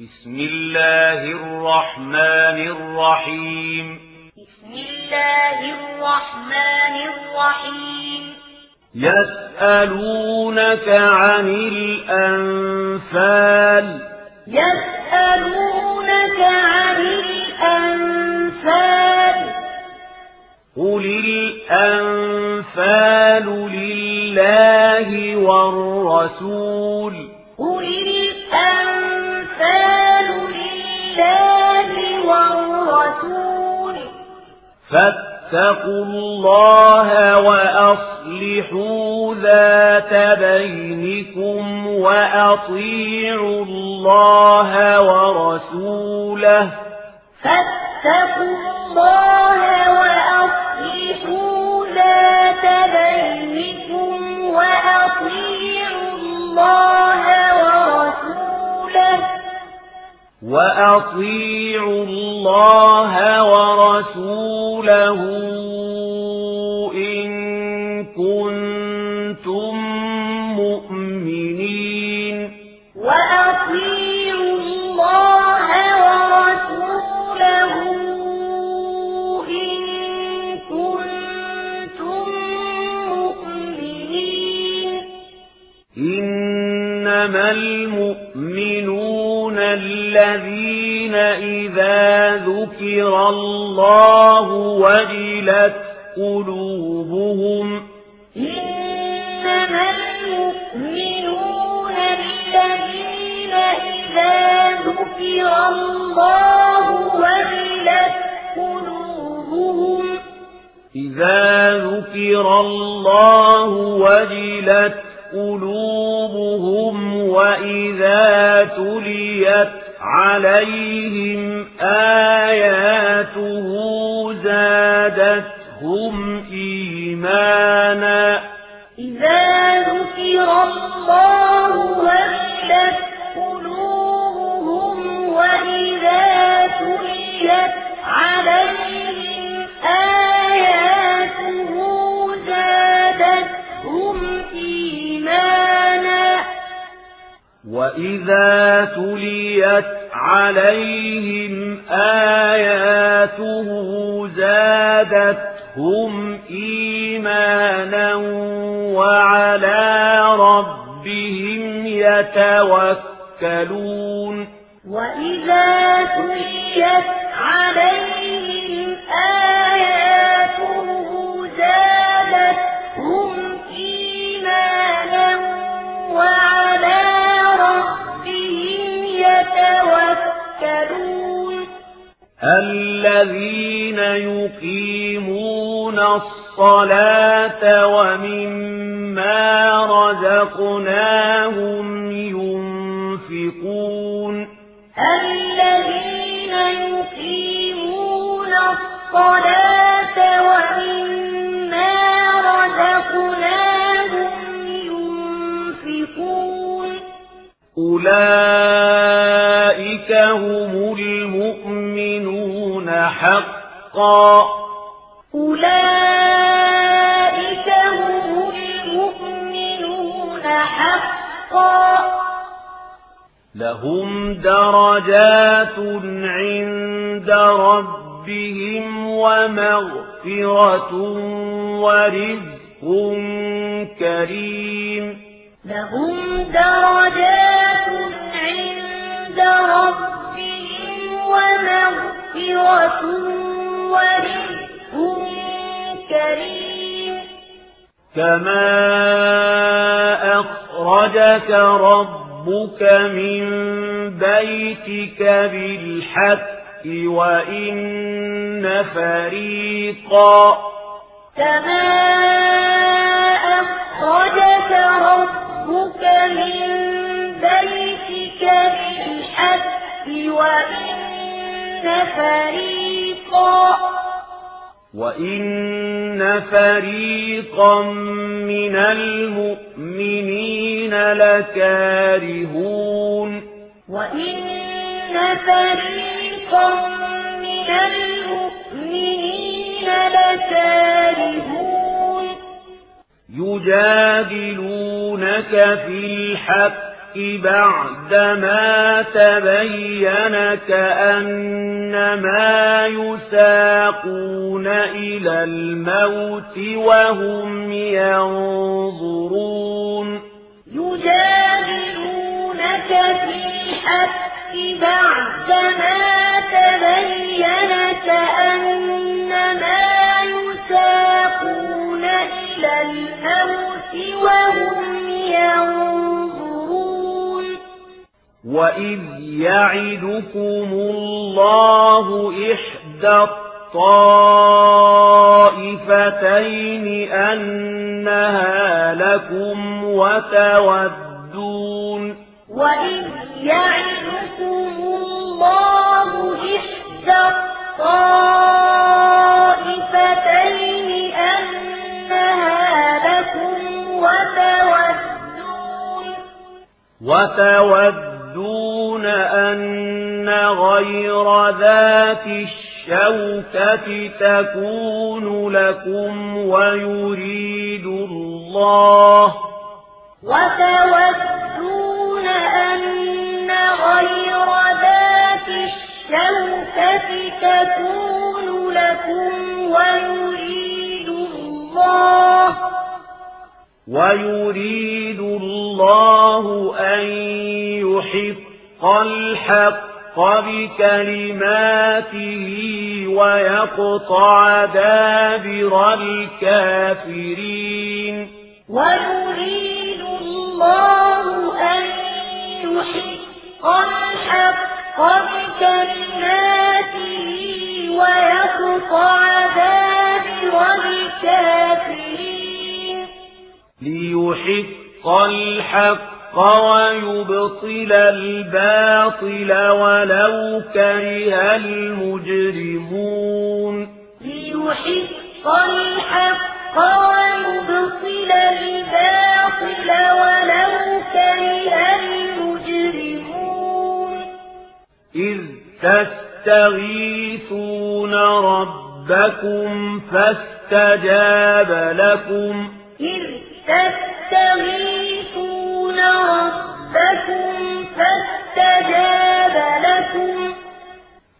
بسم الله الرحمن الرحيم. بسم الله الرحمن الرحيم. يسألونك عن الأنفال. يسألونك عن الأنفال. قل الأنفال لله والرسول. قل لله والرسول. فاتقوا الله وأصلحوا ذات بينكم وأطيعوا الله ورسوله. فاتقوا الله وأصلحوا ذات بينكم وأطيعوا الله ورسوله. وأطيعوا الله ورسوله الذين إذا ذكر الله وجلت قلوبهم إنما المؤمنون الذين إذا ذكر الله وجلت قلوبهم إذا ذكر الله وجلت قلوبهم وإذا تليت عليهم آياته زادتهم إيمانا. إذا ذكر الله وجلت قلوبهم وإذا تليت عليهم آياته زادتهم إيمانا. وإذا تليت عليهم آياته زادتهم إيمانا وعلى ربهم يتوكلون وإذا تليت عليهم آياته زادتهم الذين يقيمون الصلاة ومما رزقناهم ينفقون. الذين يقيمون الصلاة ومما رزقناهم ينفقون. أولئك هم المؤمنون. حقا. أولئك هم المؤمنون حقا. لهم درجات عند ربهم ومغفرة ورزق كريم. لهم درجات عند ربهم ومغفرة ورزق كريم. كما أخرجك ربك من بيتك بالحق وإن فريقا كما أخرجك ربك من بيتك بالحق وإن فريقا وإن فريقا من المؤمنين لكارهون. وإن فريقا من المؤمنين لكارهون. يجادلونك في الحق بعدما تبين كأنما يساقون إلى الموت وهم ينظرون. يجادلونك في الحق بعدما تبين كأنما يساقون إلى الموت وهم ينظرون. وإذ يعدكم الله إحدى الطائفتين أنها لكم وتودون وإذ يعدكم الله إحدى الطائفتين أنها لكم وتودون وتودون أن غير ذات الشوكة تكون لكم ويريد الله وتودون أن غير ذات الشوكة تكون لكم ويريد الله ويريد الله أن يحق الحق بكلماته ويقطع دابر الكافرين ويريد الله أن يحق الحق بكلماته ويقطع دابر الكافرين ليحق الحق ويبطل الباطل ولو كره المجرمون. ليحق الحق ويبطل الباطل ولو كره المجرمون. إذ تستغيثون ربكم فاستجاب لكم. إذ تستغيثون ربكم فاستجاب لكم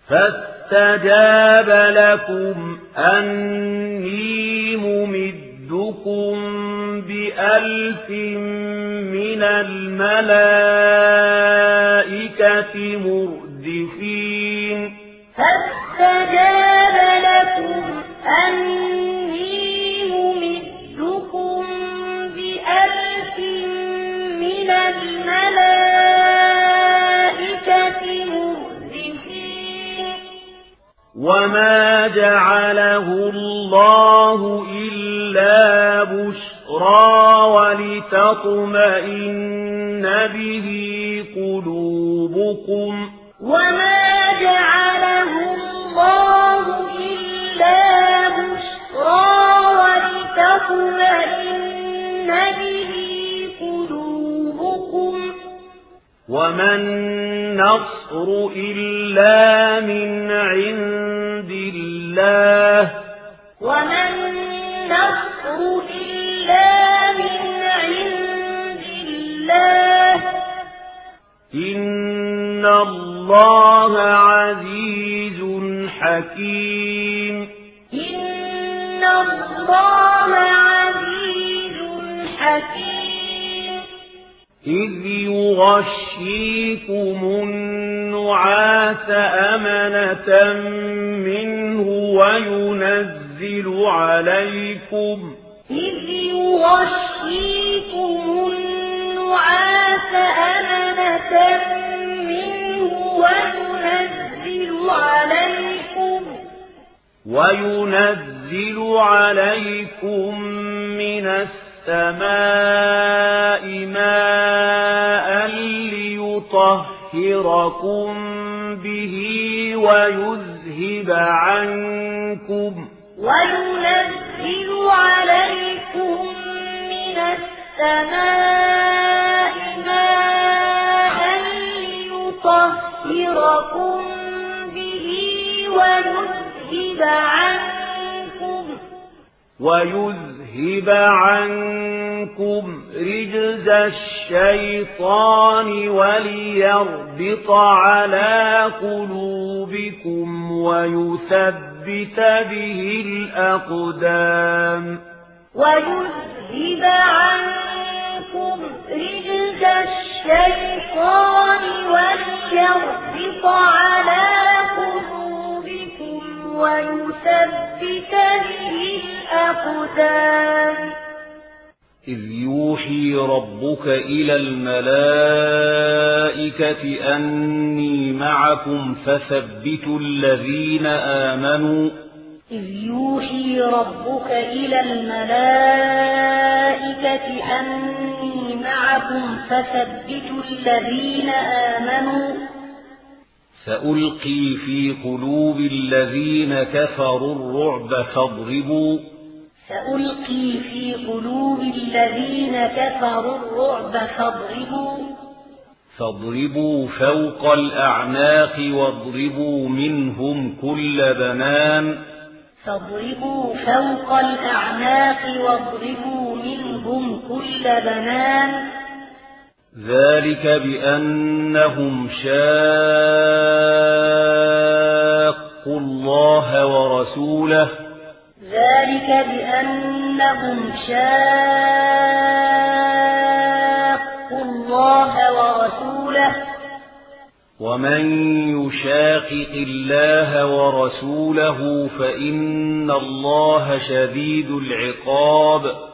فاستجاب لكم أني ممدكم بألف من الملائكة مردفين. فاستجاب لكم أني من الملائكة مردفين وما جعله الله إلا بشرى ولتطمئن به قلوبكم. وما جعله الله إلا بشرى وما النصر إلا من عند الله وما النصر إلا من عند الله إن الله عزيز حكيم إن الله عزيز حكيم إذ يغشيكم النعاس أمنة منه وينزل عليكم إذ يغشيكم النعاس أمنة منه وينزل عليكم وينزل عليكم من السماء ماء ليطهركم به ويذهب عنكم وينزل عليكم من السماء ماء ليطهركم به ويذهب عنكم ويذهب عنكم رجز الشيطان وليربط على قلوبكم ويثبت به الأقدام. ويذهب عنكم رجز الشيطان وليربط على قلوبكم ويثبت به الأقدام إذ يوحي ربك إلى الملائكة أني معكم فثبتوا الذين آمنوا. إذ يوحي ربك إلى الملائكة أني معكم فثبتوا الذين آمنوا. سألقي في قلوب الذين كفروا الرعب فاضربوا. سألقي في قلوب الذين كفروا الرعب فاضربوا. فاضربوا فوق الأعناق واضربوا منهم كل بنان. فاضربوا فوق الأعناق واضربوا منهم كل بنان. ذلك بأنهم شاقوا الله ورسوله. ذلك بأنهم شاقوا الله ورسوله. ومن يشاقق الله ورسوله فإن الله شديد العقاب.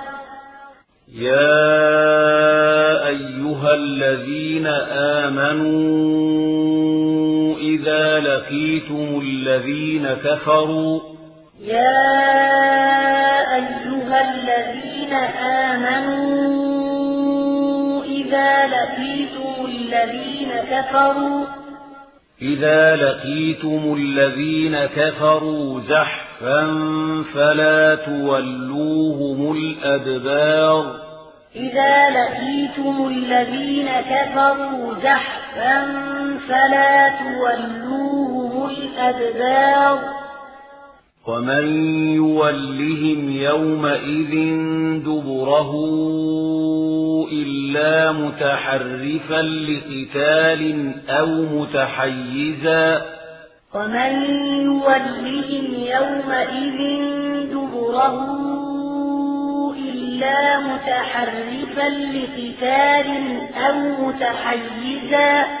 يا أيها الذين آمنوا إذا لقيتم الذين كفروا يا أيها الذين آمنوا إذا لقيتم الذين كفروا إذا لقيتم الذين كفروا زحفا فلا تولوهم الأدبار. إذا لقيتم الذين كفروا زحفا فلا تولوهم الأدبار. ومن يولهم يومئذ دبره إلا متحرفا لقتال أو متحيزا ومن يولهم يومئذ دبره إلا متحرفا لقتال أو متحيزا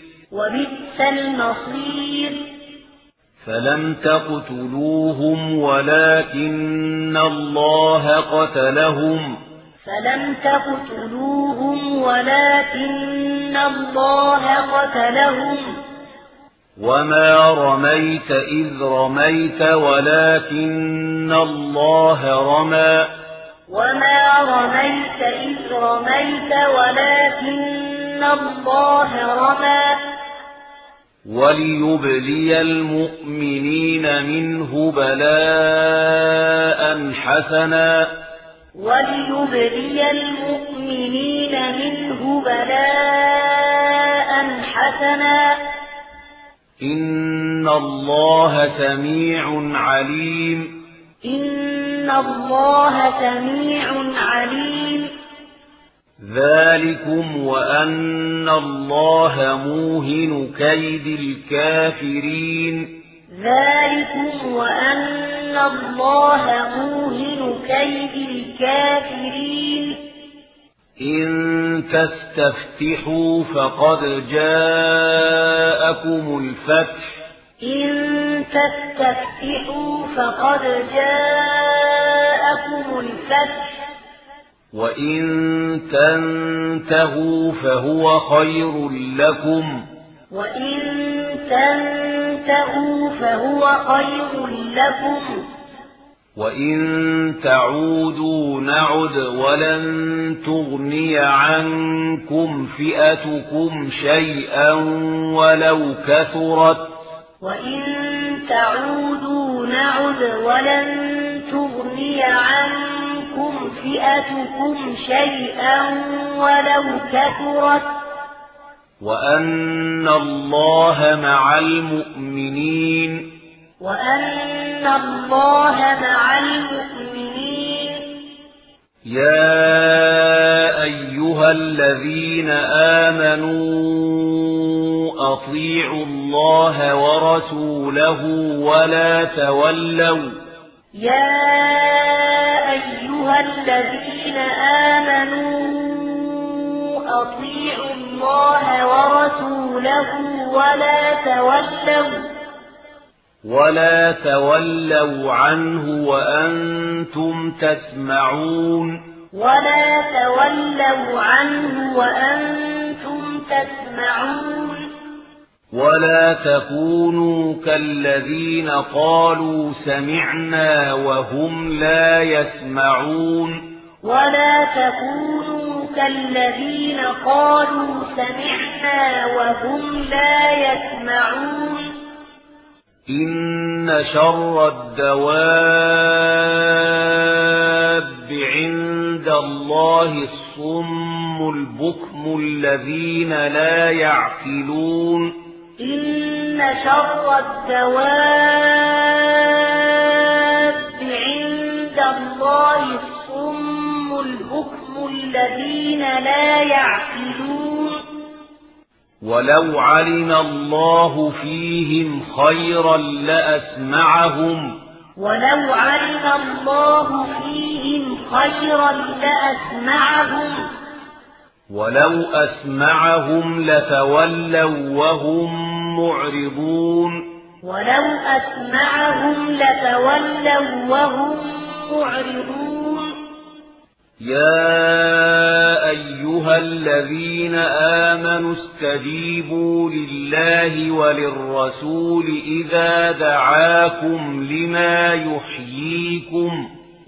وبئس المصير. فلم تقتلوهم ولكن الله قتلهم. فلم تقتلوهم ولكن الله قتلهم. وما رميت إذ رميت ولكن الله رمى. وما رميت إذ رميت ولكن الله رمى. وليبلي المؤمنين منه بلاء حسنا. وليبلي المؤمنين منه بلاء حسنا. إن الله سميع عليم. إن الله سميع عليم. ذلكم وأن الله موهن كيد الكافرين. ذلكم وأن الله موهن كيد الكافرين. إن تستفتحوا فقد جاءكم الفتح. إن تستفتحوا فقد جاءكم الفتح. وإن تنتهوا فهو خير لكم وإن تنتهوا فهو خير لكم وإن تعودوا نعد ولن تغني عنكم فئتكم شيئا ولو كثرت وإن تعودوا نعد ولن تغني عنكم فئتكم شيئا ولو كثرت وأن الله مع المؤمنين وأن الله مع المؤمنين يا أيها الذين آمنوا أطيعوا الله ورسوله ولا تولوا يا أيها الذين آمنوا أطيعوا الله ورسوله ولا تولوا ولا تولوا عنه وأنتم تسمعون ولا تولوا عنه وأنتم تسمعون ولا تكونوا كالذين قالوا سمعنا وهم لا يسمعون ولا تكونوا كالذين قالوا سمعنا وهم لا يسمعون إن شر الدواب عند الله الصم البكم الذين لا يعقلون إن شر الدواب عند الله الصم البكم الذين لا يعقلون. ولو علم الله فيهم خيرا لأسمعهم. ولو علم الله فيهم خيرا لأسمعهم. ولو أسمعهم لتولوا وهم معرضون. ولو أسمعهم لتولوا وهم معرضون. يا أيها الذين آمنوا استجيبوا لله وللرسول إذا دعاكم لما يحييكم.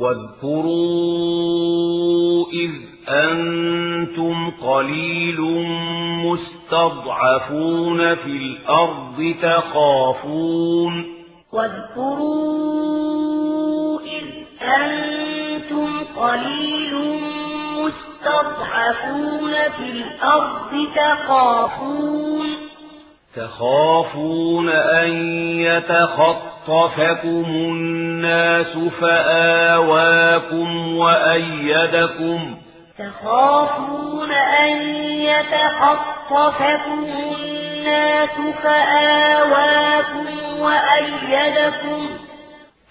واذكروا إذ أنتم قليل مستضعفون في الأرض تخافون واذكروا إذ أنتم قليل مستضعفون في الأرض تخافون تخافون أن يتخطفكم الناس فآواكم وأيدكم تخافون أن يتخطفكم الناس فآواكم وأيدكم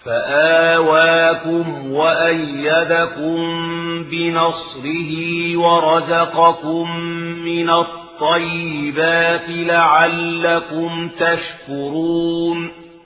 فآواكم وأيدكم بنصره ورزقكم من الطيبات لعلكم تشكرون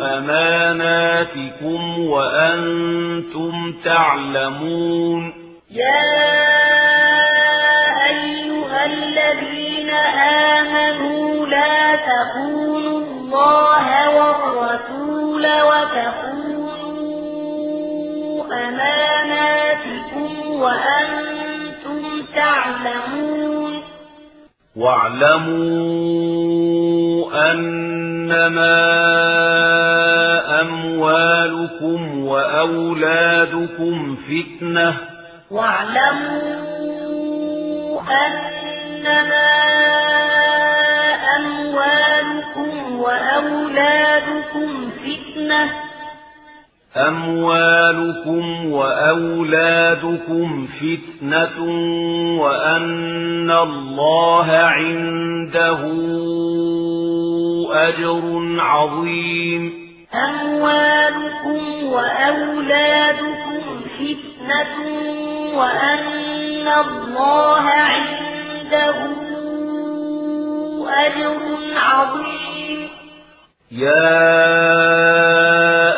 أماناتكم وأنتم تعلمون. يا أيها الذين آمنوا لا تخونوا الله والرسول وتخونوا أماناتكم وأنتم تعلمون. واعلموا أنما وأولادكم فتنة واعلموا أنما أموالكم وأولادكم فتنة أموالكم وأولادكم فتنة وأن الله عنده أجر عظيم أموالكم وأولادكم فتنة وأن الله عنده أجر عظيم. يا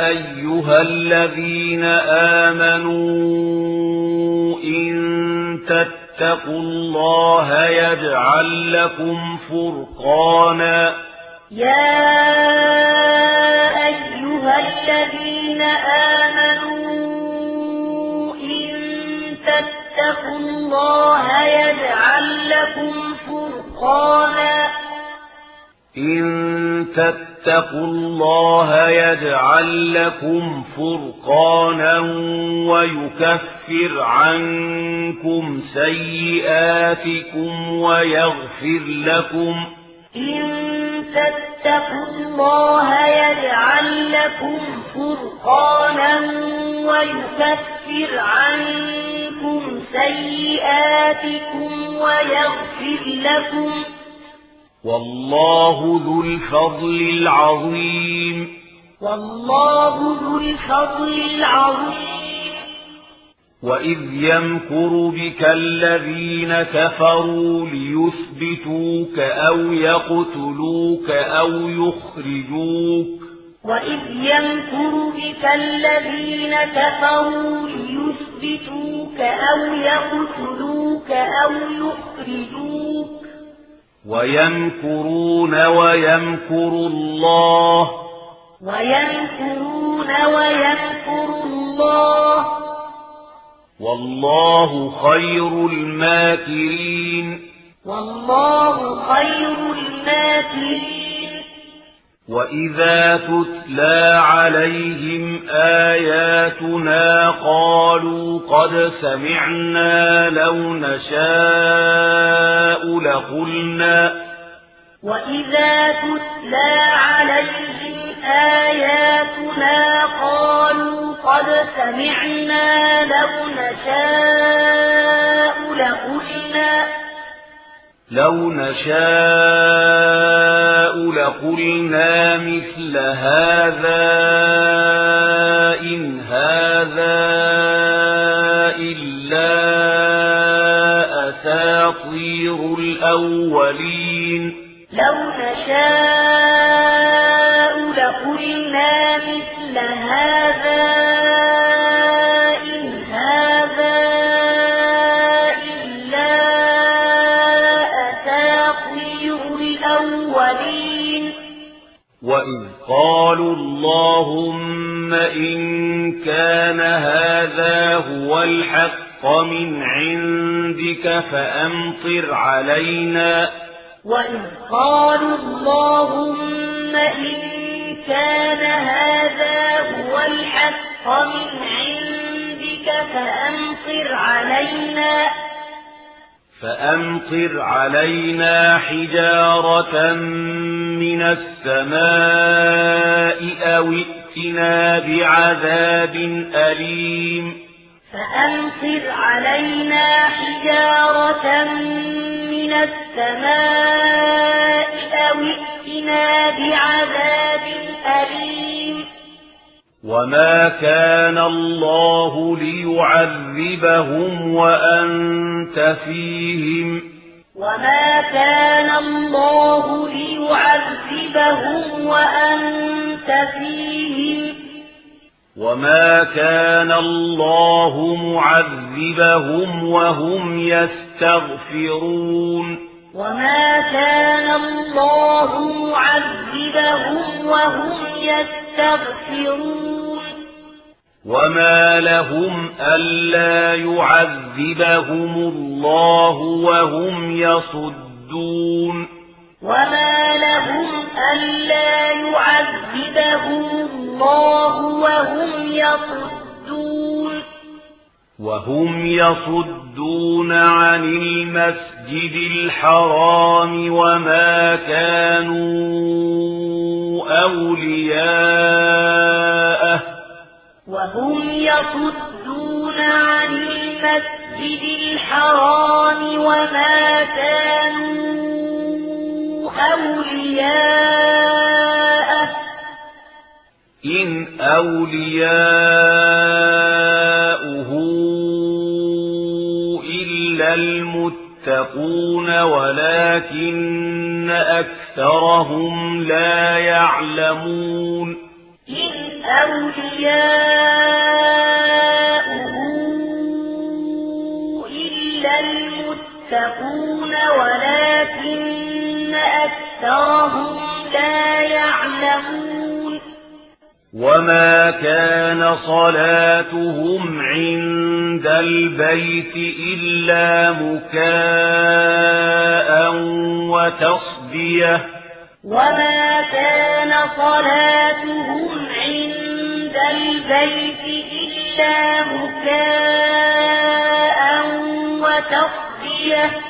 أيها الذين آمنوا إن تتقوا الله يجعل لكم فرقانا. يا أيها الذين آمنوا إن تتقوا الله يجعل لكم فرقانا. إن تتقوا الله يجعل لكم فرقانا ويكفر عنكم سيئاتكم ويغفر لكم إن تتقوا الله يجعل لكم فرقانا ويكفر عنكم سيئاتكم ويغفر لكم والله ذو الفضل العظيم. والله ذو الفضل العظيم. وإذ يمكر بك الذين كفروا ليثبتوك أو يقتلوك أو يخرجوك وإذ يمكر بك الذين كفروا ليثبتوك أو يقتلوك أو يخرجوك ويمكرون ويمكر الله ويمكرون ويمكر الله والله خير الماكرين. والله خير الماكرين. وإذا تتلى عليهم آياتنا قالوا قد سمعنا لو نشاء لقلنا. وإذا تتلى عليهم آياتنا قالوا قد سمعنا لو نشاء لقلنا. لو نشاء لقلنا مثل هذا إن هذا إلا أساطير الأولين. لو نشاء اللهم إن كان هذا هو الحق من عندك فأمطر علينا. وإذ قالوا اللهم إن كان هذا هو الحق من عندك فأمطر علينا. فأمطر علينا حجارة من السماء أو ائتنا بعذاب أليم. فأمطر علينا حجارة من السماء أو ائتنا بعذاب أليم. وما كان الله ليعذبهم وأنت فيهم وما كان الله ليعذبهم وأنت فيهم وما كان الله معذبهم وهم يستغفرون وما كان الله معذبهم وهم يستغفرون وما لهم ألا يعذبهم الله وهم يصدون. وما لهم ألا يعذبهم الله وهم يصدون. وهم يصدون عن المسجد الحرام وما كانوا أولياءه. وهم يصدون عن المسجد الحرام وما كانوا أولياءه. إن أولياؤه المتقون ولكن أكثرهم لا يعلمون. إن أولياؤه إلا المتقون ولكن أكثرهم لا يعلمون. وما كان صلاتهم عند البيت إلا مكاء وتصديه وما كان صلاتهم عند البيت إلا مكاء وتصديه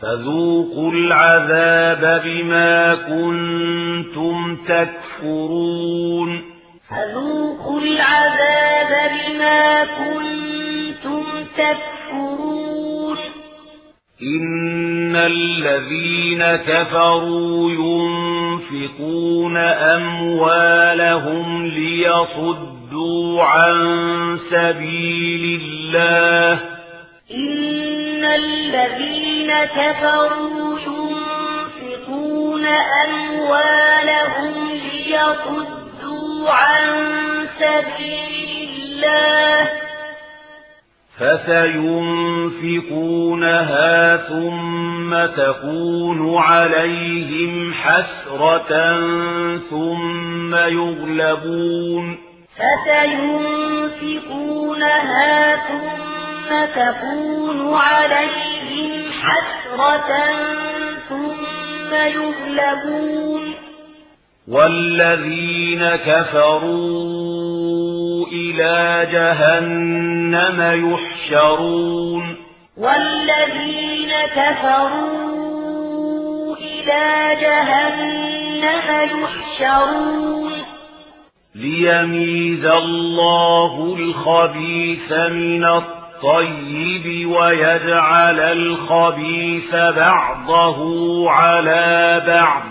فذوقوا العذاب بما كنتم تكفرون. فذوقوا العذاب بما كنتم تكفرون. إن الذين كفروا ينفقون أموالهم ليصدوا عن سبيل الله. إن الذين كفروا ينفقون أموالهم ليصدوا عن سبيل الله. فسينفقونها ثم تكون عليهم حسرة ثم يغلبون. فسينفقونها ثم تكون عليهم حسرة ثم يغلبون. والذين كفروا إلى جهنم يحشرون. والذين كفروا إلى جهنم يحشرون. ليميز الله الخبيث من الطيب ويجعل الخبيث بعضه على بعض.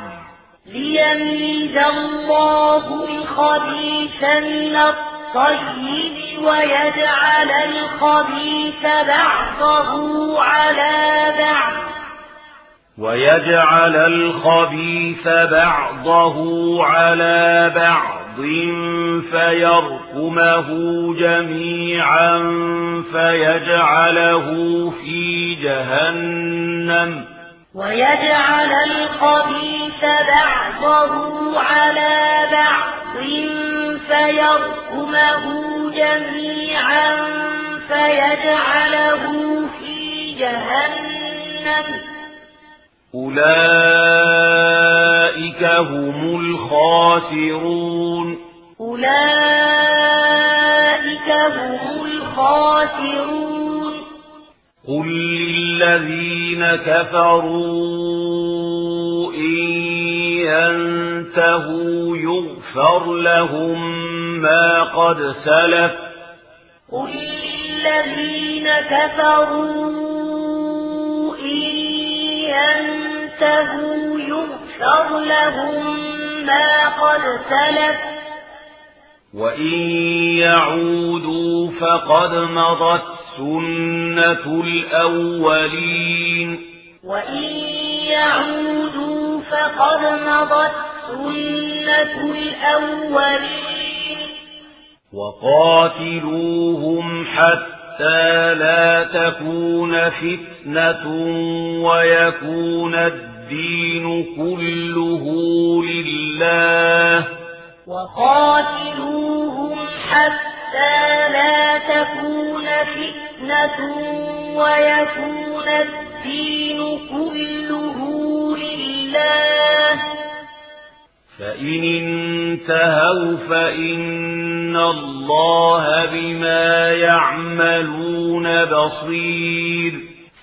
ليميز الله الخبيث من الطيب ويجعل الخبيث بعضه على بعض. ويجعل الخبيث بعضه على بعض فيركمه جميعا فيجعله في جهنم. ويجعل الخبيث بعضه على بعض فيركمه جميعا فيجعله في جهنم. أولئك هم الخاسرون أولئك هم الخاسرون قل للذين كفروا إن ينتهوا يغفر لهم ما قد سلف قل للذين كفروا ينتهوا يغفر لهم ما قد سلف وإن يعودوا فقد مضت سنة الأولين وإن يعودوا فقد مضت سنة الأولين وقاتلوهم حتى لا تكون فتنة ويكون الدين كله لله وقاتلوهم حتى لا تكون فتنة ويكون الدين كله لله فإن انتهوا فإن الله بما يعملون بصير.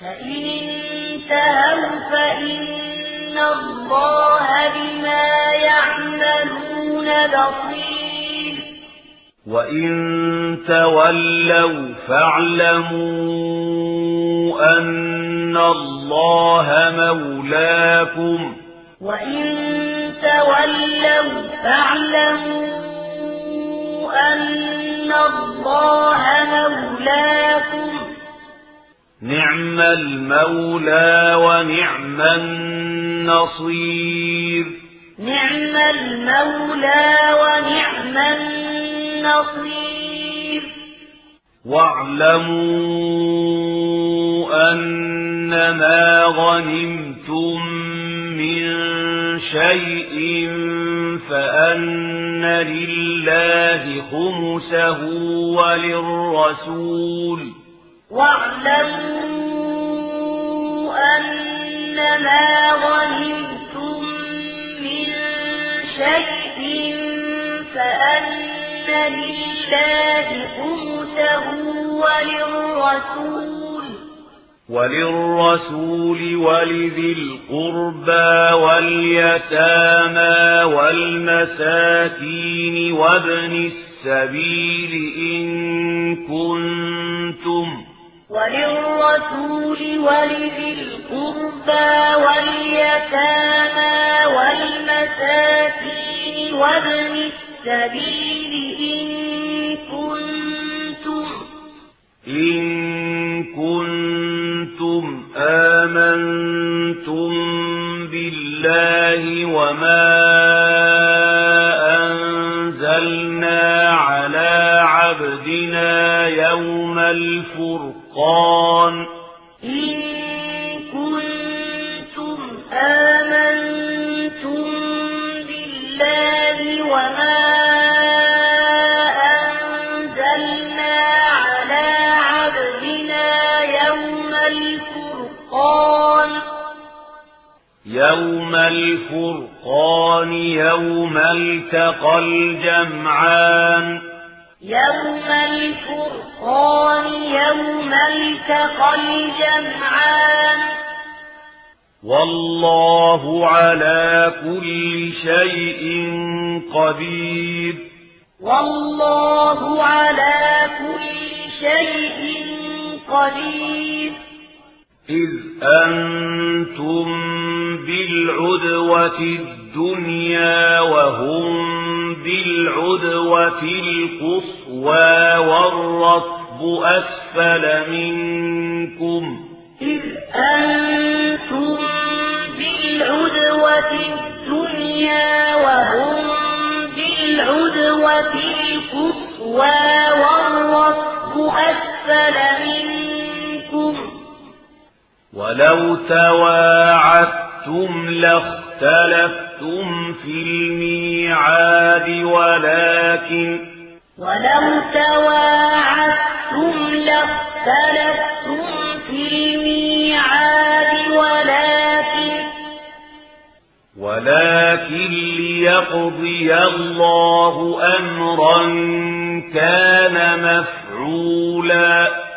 فإن انتهوا فإن الله بما يعملون بصير. وإن تولوا فاعلموا أن الله مولاكم وإن تولوا فاعلموا أن الله مولاكم نعم المولى ونعم النصير نعم المولى ونعم النصير واعلموا أنما غنمتم من شيء فأن لله خمسه وللرسول. واعلموا أنما غنمتم من شيء فأن لله خمسه وللرسول. وللرسول ولذي القربى واليتامى والمساكين وابن السبيل إن كنتم وللرسول ولذي القربى واليتامى والمساكين وابن السبيل إن كنتم إن كنتم آمنتم بالله وما أنزلنا على عبدنا يوم الفرقان الفرقان يوم التقى الجمعان. يوم الفرقان يوم التقى الجمعان. والله على كل شيء قدير. والله على كل شيء قدير. إذ أنتم بالعدوة الدنيا وهم بالعدوة القصوى والرطب أسفل منكم. إذ أنتم بالعدوة الدنيا وهم بالعدوة القصوى والرطب أسفل منكم. ولو تواعدتم لاختلفتم في الميعاد ولكن ولو تواعدتم لاختلفتم في الميعاد ولكن ولكن ليقضي الله أمرا كان مفعولا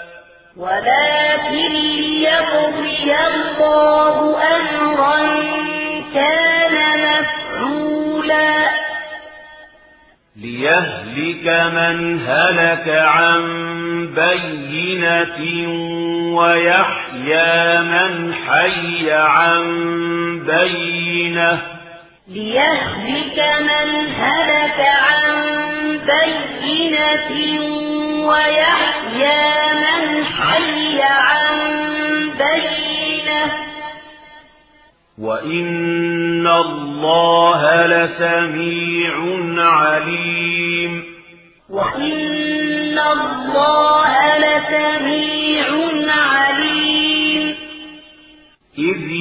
ولكن ليقضي الله أمرا كان مفعولا. ليهلك من هلك عن بينة ويحيى من حي عن بينة. ليهلك من هلك عن بينة ويحيى من حي عن بينة. وإن الله لسميع عليم. وإن الله لسميع عليم. إذ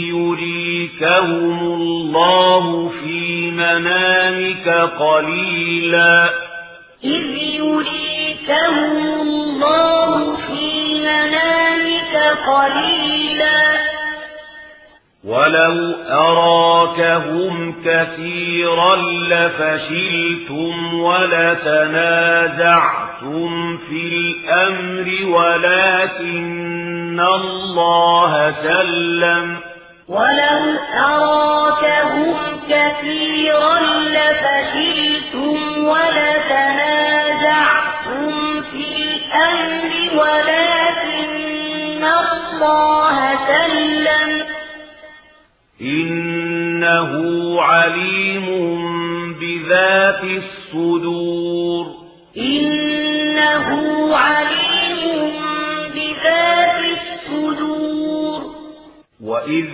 يريكهم الله في منامك قليلا. إذ يريكهم الله في منامك قليلا. ولو أراكهم كثيرا لفشلتم ولتنازعتم في الأمر ولكن الله سلم. ولو أراكهم كثيرا لفشلتم ولتنازعتم في الأمر ولكن الله سلم إنه عليم بذات الصدور إنه عليم وإذ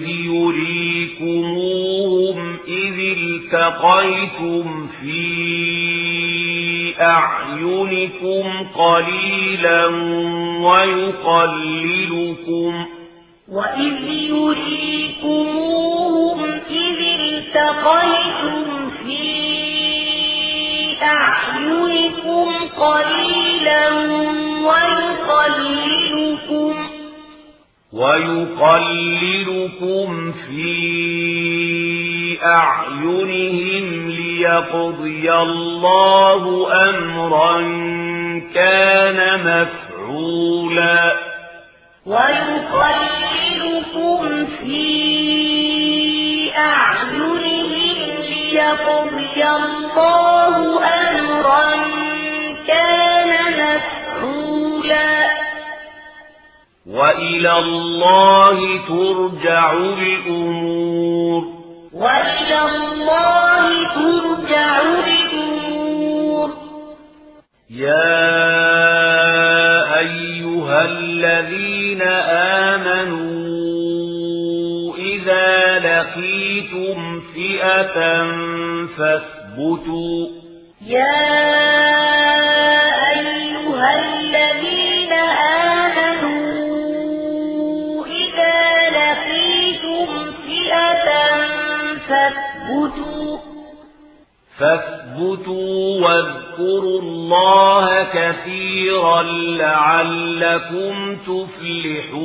يريكموهم إذ التقيتم في أعينكم قليلا ويقللكم وإذ يريكموهم إذ التقيتم في أعينكم قليلا ويقللكم ويقللكم في أعينهم ليقضي الله أمرا كان مفعولا. ويقللكم في أعينهم ليقضي الله أمرا كان مفعولا. وإلى الله ترجع الأمور. وإلى الله ترجع الأمور. يا أيها الذين آمنوا إذا لقيتم فئة فاثبتوا لعلكم تفلحون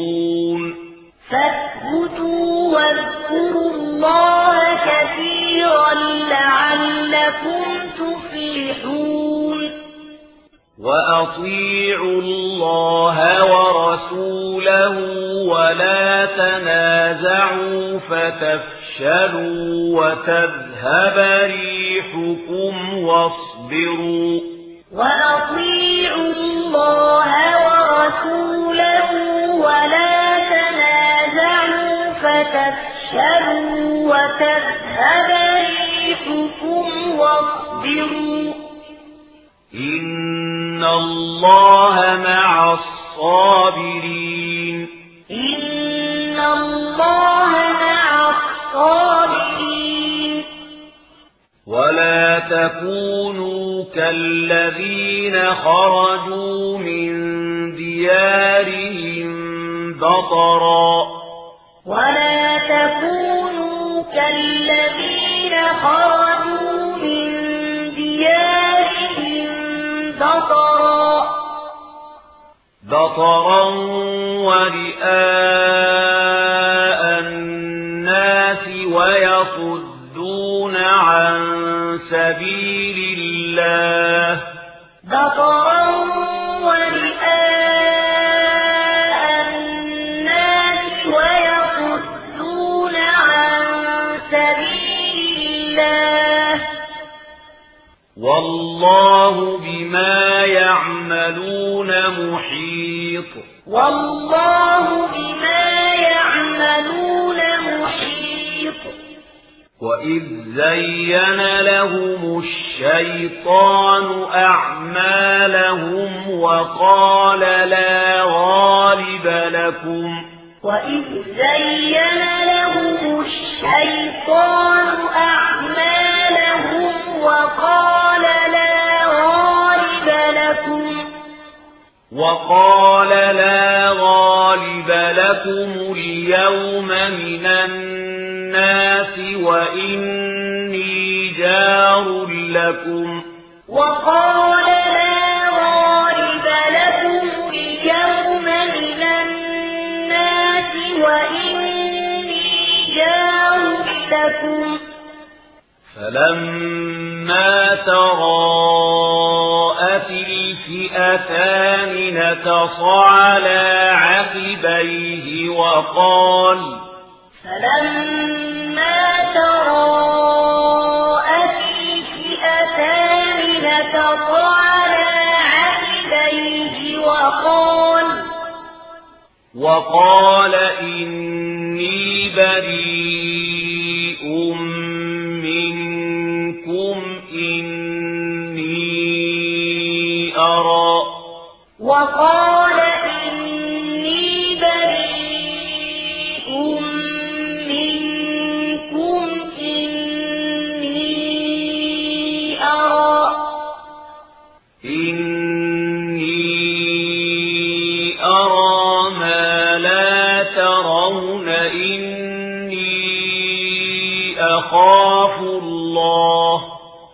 أخاف الله.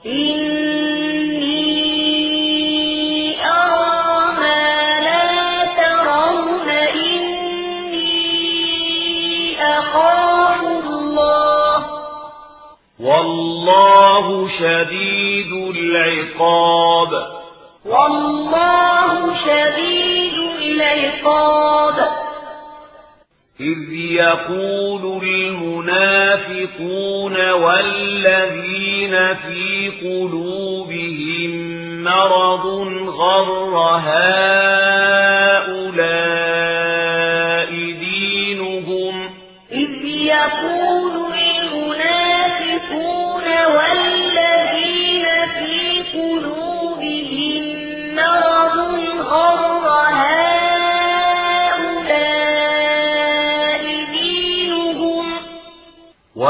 إني أرى ما لا ترون. إني أخاف الله. والله شديد العقاب. والله شديد العقاب. إذ يقول المنافقون والذين في قلوبهم مرض غر هؤلاء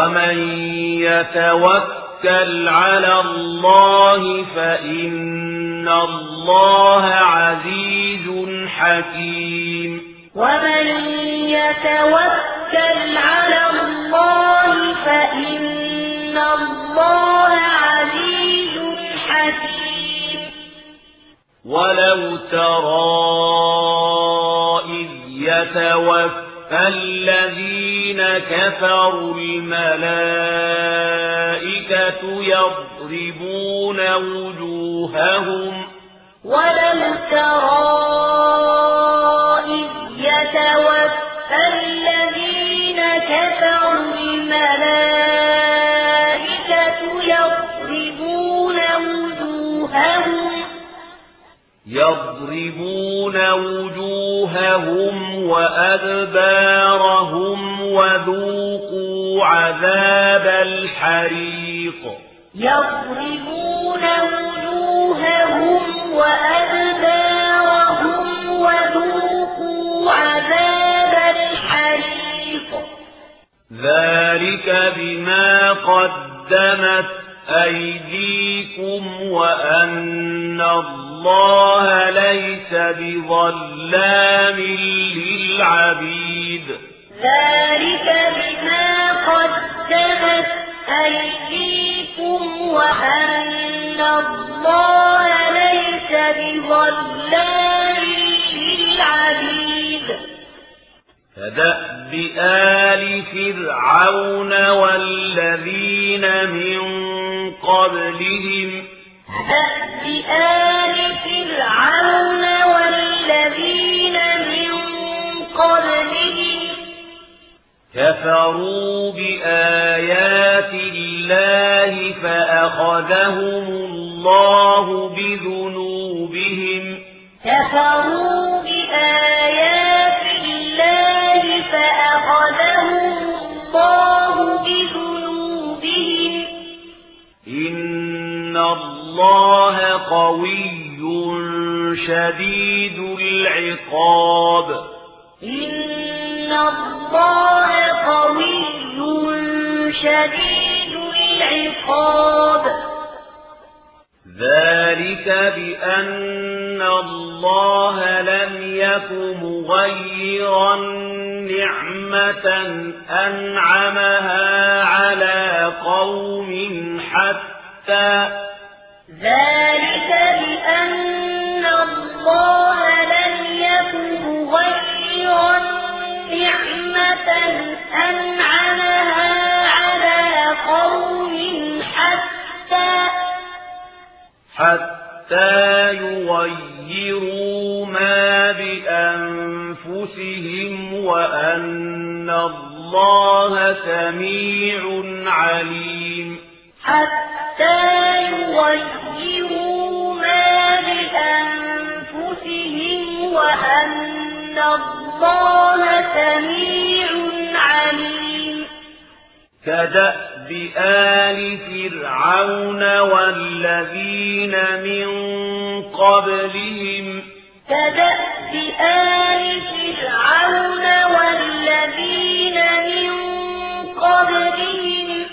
ومن يتوكل على الله فإن الله عزيز حكيم. ومن يتوكل على الله فإن الله عزيز حكيم. ولو ترى إذ يتوفى الذين كفروا الملائكة يضربون وجوههم. ولو ترى إذ يتوفى الذين كفروا الملائكة يضربون وجوههم. يضربون وجوههم وأدبارهم وذوقوا عذاب الحريق. يضربون وجوههم وأدبارهم وذوقوا عذاب الحريق. ذلك بما قدمت أيديكم وأن الله ليس بظلام للعبيد. ذلك بما قدمت أيديكم وأن الله ليس بظلام للعبيد. كدأب آل فرعون والذين من قبلهم. كفروا بآيات الله فأخذهم الله بذنوبهم. كفروا بآيات الله فأخذهم الله بذنوبهم. إن الله قوي شديد العقاب. إن الله قوي شديد العقاب. ذلك بأن الله لم يك مغيرا نعمة أنعمها على قوم حتى ذلك بأن الله لم يك مغيرا نعمة أنعمها على قوم حتى حتى يغيروا ما بأنفسهم وأن الله سميع عليم. حتى يغيروا ما بأنفسهم وأن الله سميع عليم. كدأب آل فرعون والذين من قبلهم. كدأب آل فرعون والذين من قبلهم.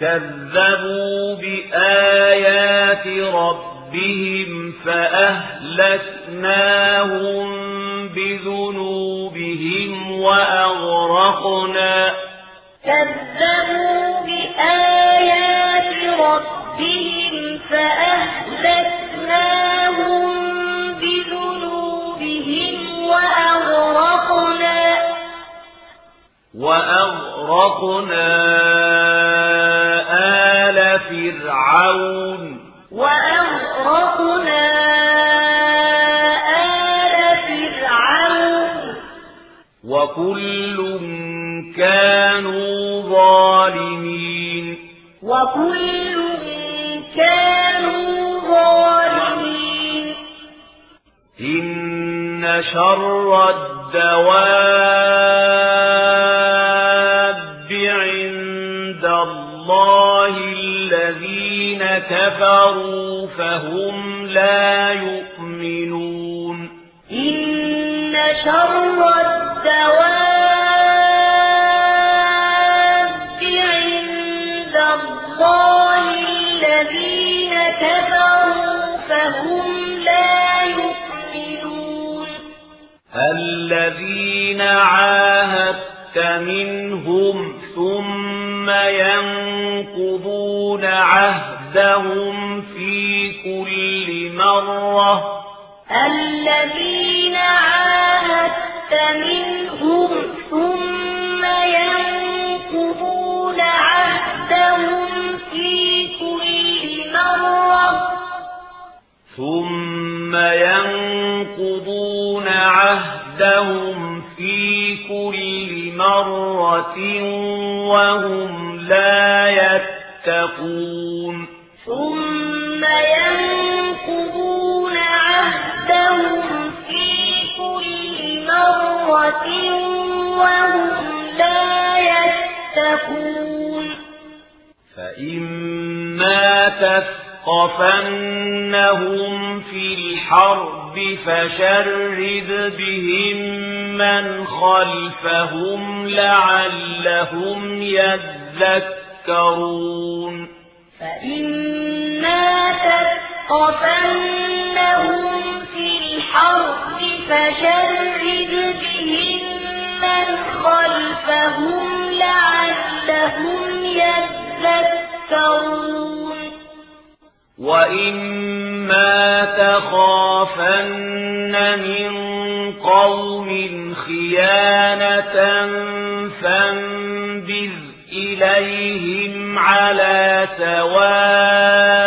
كذبوا بآيات ربهم فأهلكناهم بذنوبهم وأغرقنا. كذبوا بآيات ربهم فأهلكناهم بذنوبهم وأغرقنا. وأغرقنا آل فرعون. وأغرقنا وكل كانوا ظالمين. وكل كانوا ظالمين. إن شر الدواب عند الله الذين كفروا فهم لا يؤمنون. إن شر الدواب عند الله الذين كفروا فهم لا يؤمنون. الذين عاهدت منهم ثم ينقضون عهدهم في كل مرة. الذين عاهدت منهم ثم ينقضون عهدهم في كل مرة ثم ينقضون عهدهم في كل مرة وهم لا يتقون ثم ينقضون وهم لا يتقون فإما تثقفنهم في الحرب فشرد بهم من خلفهم لعلهم يذكرون فإما تثقفنهم في الحرب فشرد بهم من خلفهم لعلهم يذكرون. وإما تخافن من قوم خيانة فانبذ إليهم على سواء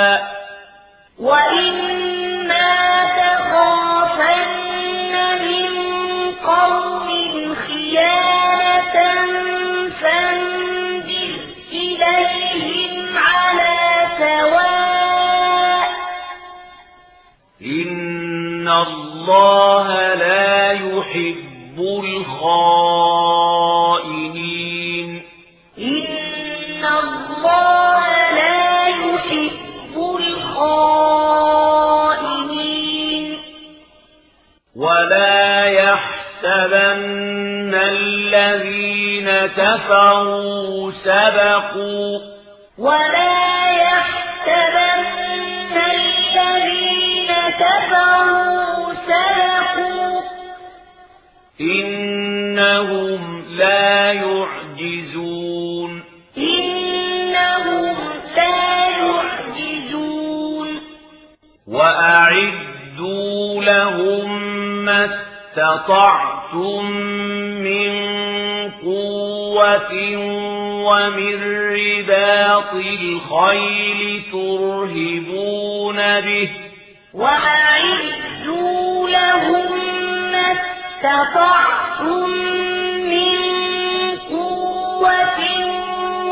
الله لا يحب الخائنين. إن الله لا يحب الخائنين. ولا يحسبن الذين كفروا سبقوا. ولا يحسبن إنهم لا يعجزون إنهم لا يعجزون وأعدوا لهم ما استطعتم من قوة ومن رباط الخيل ترهبون به وأعدوا لهم ما استطعتم من قوة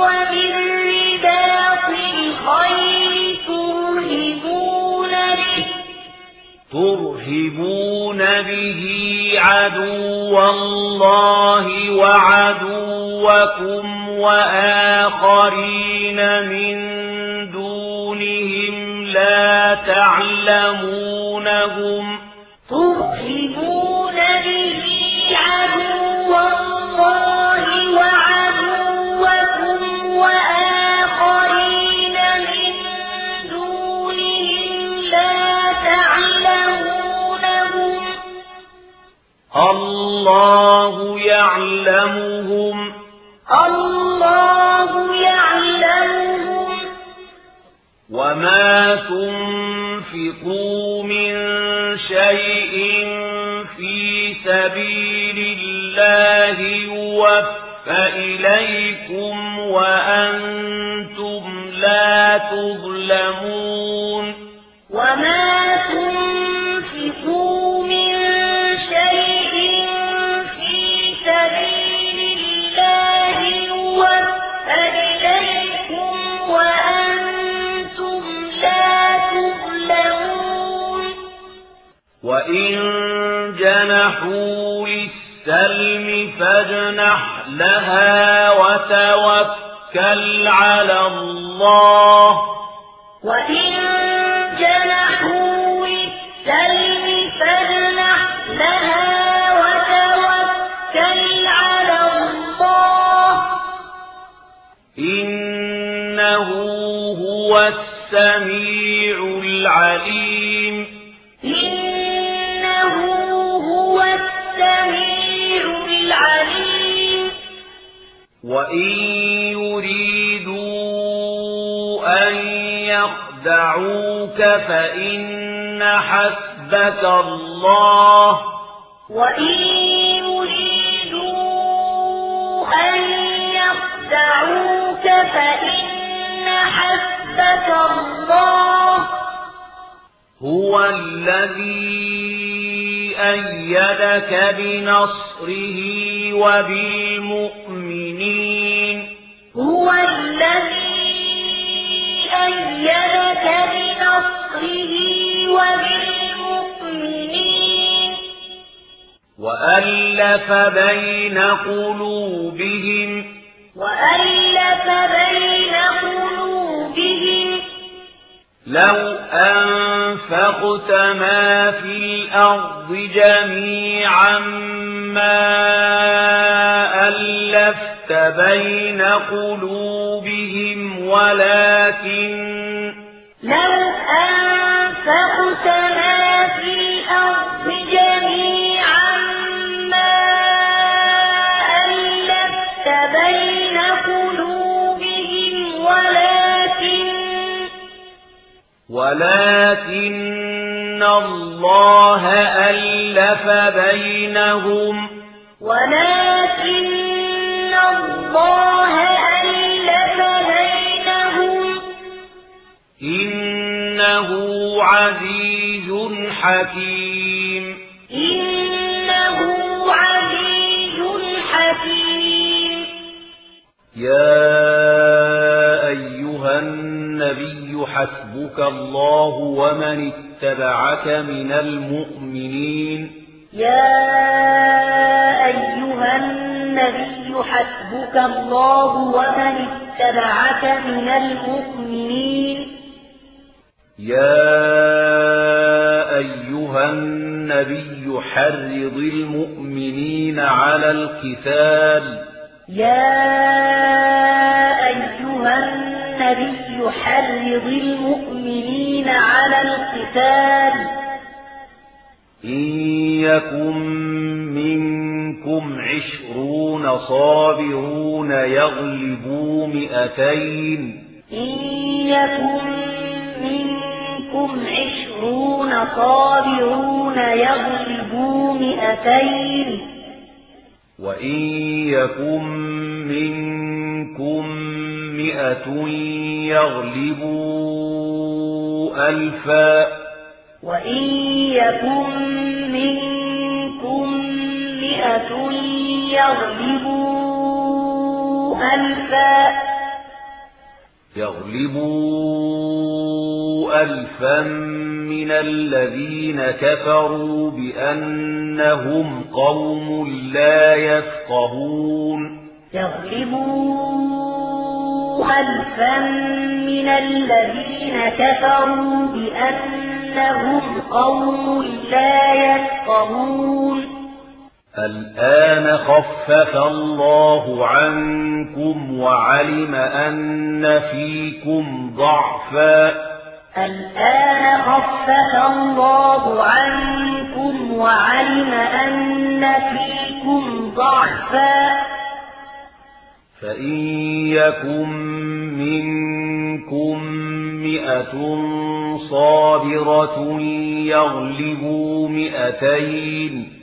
ومن رباط الخيل ترهبون به. ترهبون به عدو الله وعدوكم وآخرين من دونهم لا تعلمونهم. ترهبون الله يعلمهم. الله يعلمهم وما تنفقوا من شيء سبيل الله يوفى إليكم وأنتم لا تظلمون وما تنفقوا من شيء في سبيل الله يوفى إليكم وأنتم لا تظلمون وإن جنحوا للسلم فاجنح لها وتوكل على الله. وإن جنحوا للسلم فاجنح لها وتوكل على الله. إنه هو السميع العليم. وإن يريدوا أن يخدعوك فإن حسبك الله وإن يريدوا أن يخدعوك فإن حسبك الله هو الذي أيدك بنصره وبالمؤمنين هو الذي أيدك بنصره وبالمؤمنين. وألف بين قلوبهم. وألف بين قلوبهم. لو أنفقت ما في الأرض جميعا ما ألفت بين قلوبهم ولكن لو أنفقت ما في الأرض جميعا ما ألفت بين قلوبهم ولكن ولكن الله ألف بينهم. ولكن الله بينهم إنه عزيز حكيم. إنه عزيز حكيم. يا أيها النبي حسبك الله ومن اتبعك من المؤمنين. يا أيها النبي حسبك الله ومن اتبعك من المؤمنين. يا أيها النبي حرض المؤمنين على القتال. يا أيها النبي حرض المؤمنين على القتال. إن يكن منكم عشرون صابرون يغلبوا مئتين. إن يكن منكم عشرون صابرون يغلبوا مئتين. وإن يكن منكم مئة يغلبوا ألفا. وإن يكن منكم مئة يغلبوا ألفا. يغلبوا ألفا من الذين كفروا بأنهم قوم لا يفقهون. يغلبوا ألفا من الذين كفروا بأنهم قوم لا يفقهون. الآن خفف الله عنكم وعلم أن فيكم ضعفا الآن خفف الله عنكم وعلم أن فيكم ضعفا فإن يكن منكم مئة صابرة يغلبوا مئتين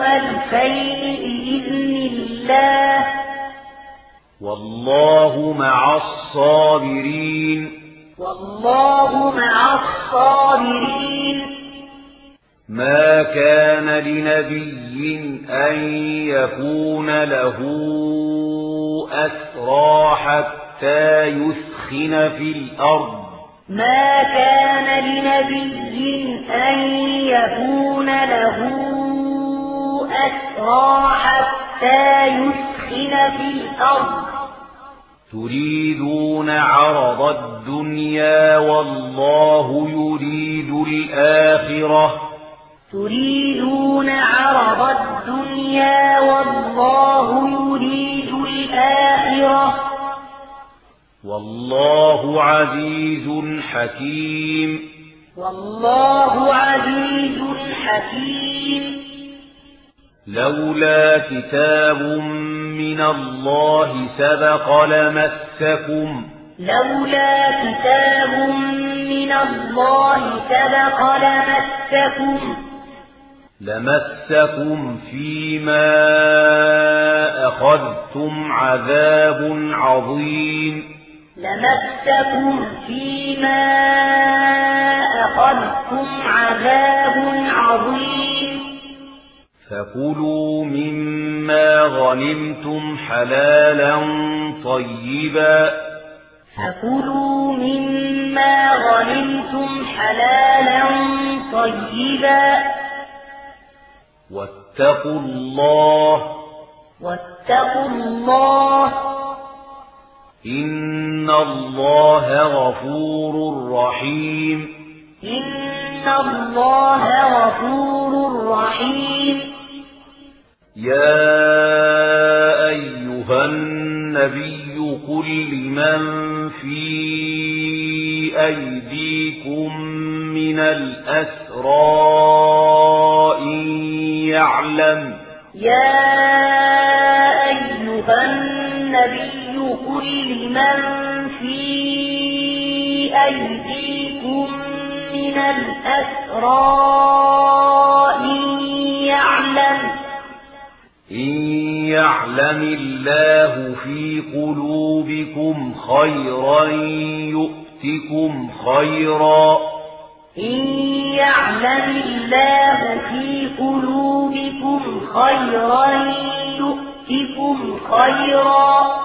ألفين بإذن الله. والله مع الصابرين. والله مع الصابرين. ما كان لنبي أن يكون له أسرى حتى يسخن في الأرض. ما كان لنبي أن يكون له أسرى حتى يسخن في الأرض. تريدون عرض الدنيا والله يريد الآخرة. تريدون عرض الدنيا والله يريد الآخرة. والله عزيز حكيم. والله عزيز حكيم. لولا كتاب من الله سبق لمسكم لولا كتاب من الله سبق لمسكم لمسكم فيما أخذتم عذاب عظيم. لمسكم فيما أخذتم عذاب عظيم. فكلوا مما غنمتم حلالا طيبا فكلوا مما غنمتم حلالا طيبا واتقوا الله واتقوا الله إن الله غفور رحيم إن الله غفور رحيم يا أيها النبي قل لمن في أيديكم من الأسرى إن يعلم يا أيها النبي قل لمن في أيديكم من الأسرى إن يعلم. إن يعلم الله في قلوبكم خيرا يؤتكم خيرا. إن يعلم الله في قلوبكم خيرا يؤتكم خيرا.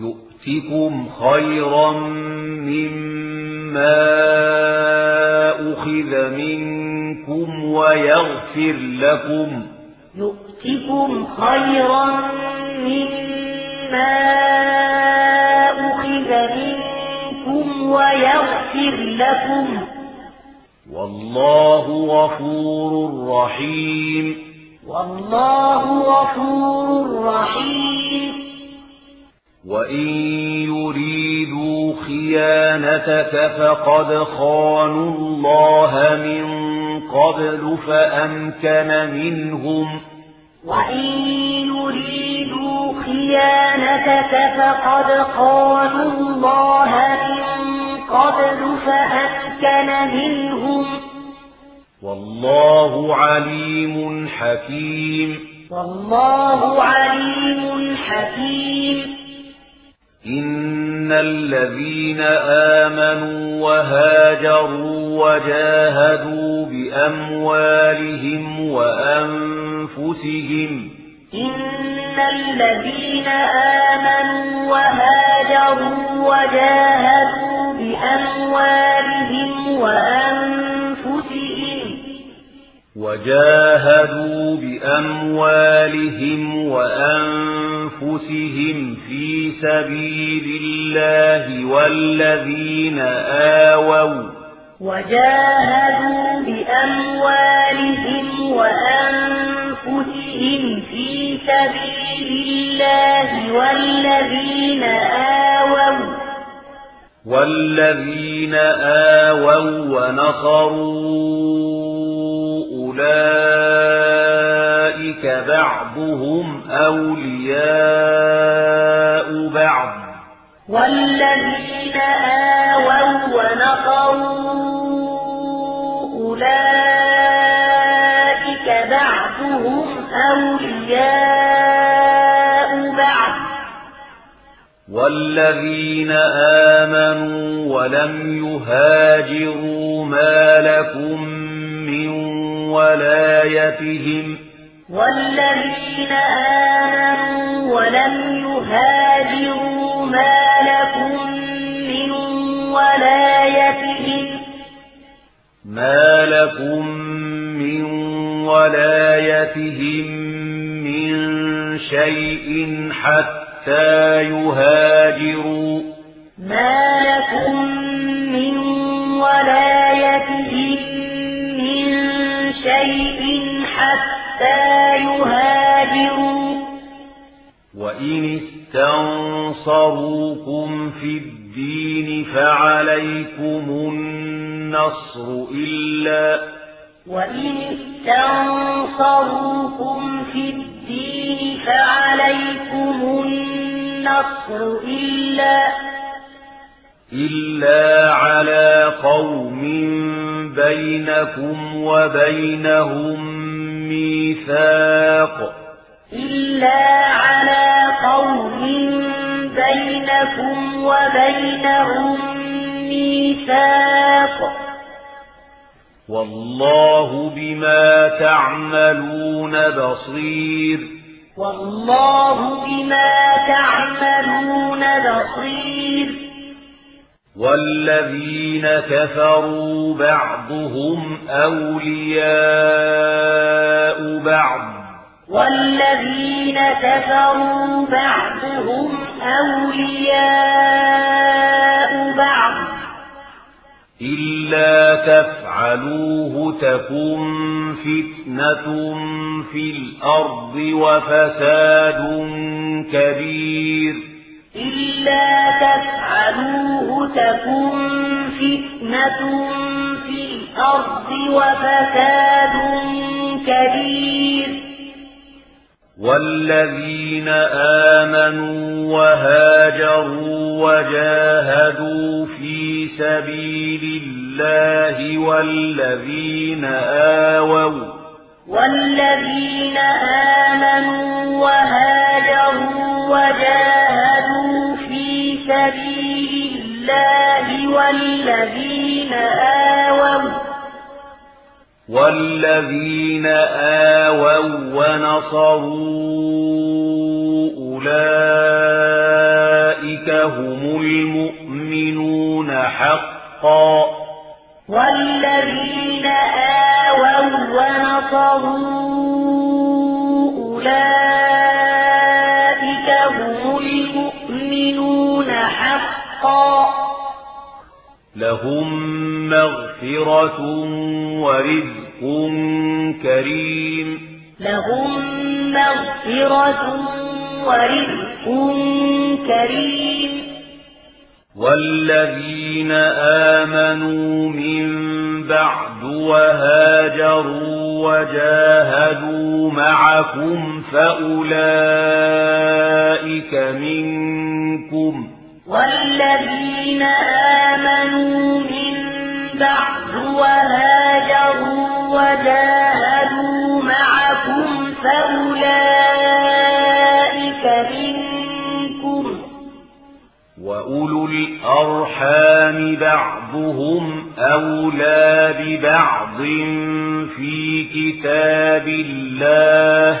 يؤتكم خيرا مما أخذ منكم ويغفر لكم يؤتكم خيرا مما أخذ منكم ويغفر لكم. والله غفور رحيم. والله غفور رحيم. وإن يريدوا خيانتك فقد خانوا الله من قبل فأمكن منهم وإن يريدوا خيانتك فقد خانوا الله من قبل فأمكن منهم والله عليم حكيم والله عليم حكيم إن الذين آمنوا وهاجروا وجاهدوا بأموالهم وأنفسهم إن الذين آمنوا وهاجروا وجاهدوا بأموالهم وأنفسهم وجاهدوا بأموالهم وأنفسهم في سبيل الله والذين آووا. وجاهدوا بأموالهم وأنفسهم في سبيل الله والذين آووا. والذين آووا ونصروا. أولئك بعضهم أولياء بعض. والذين آووا ونصروا أولئك بعضهم أولياء بعض. والذين آمنوا ولم يهاجروا ما لكم من ولايتهم. والذين آمنوا ولم يهاجروا ما لكم من ولايتهم. ما لكم من ولايتهم من شيء حتى يهاجروا استنصروكم في الدين فعليكم النصر إلا وإن استنصروكم في الدين فعليكم النصر إلا إلا على قوم بينكم وبينهم ميثاق إلا على قوم بينكم وبينهم ميثاق والله بما تعملون بصير والله بما تعملون بصير والذين كفروا بعضهم أولياء بعض والذين كفروا بعضهم أولياء بعض. إلا تفعلوه تكن فتنة في الأرض وفساد كبير. إلا تفعلوه تكن فتنة في الأرض وفساد كبير. والذين آمنوا وهاجروا وجاهدوا في سبيل الله والذين آووا والذين آمنوا وهاجروا وجاهدوا في سبيل الله والذين آووا والذين آووا ونصروا أولئك هم المؤمنون حقا والذين آووا ونصروا أولئك هم المؤمنون حقا لهم مغفرة ورزق كريم. لهم مغفرة ورزق كريم. والذين آمنوا من بعد وهاجروا وجاهدوا معكم فأولئك منكم. والذين آمنوا من بعد وهاجروا وجاهدوا معكم فأولئك منكم. وأولو الأرحام بعضهم أولى ببعض في كتاب الله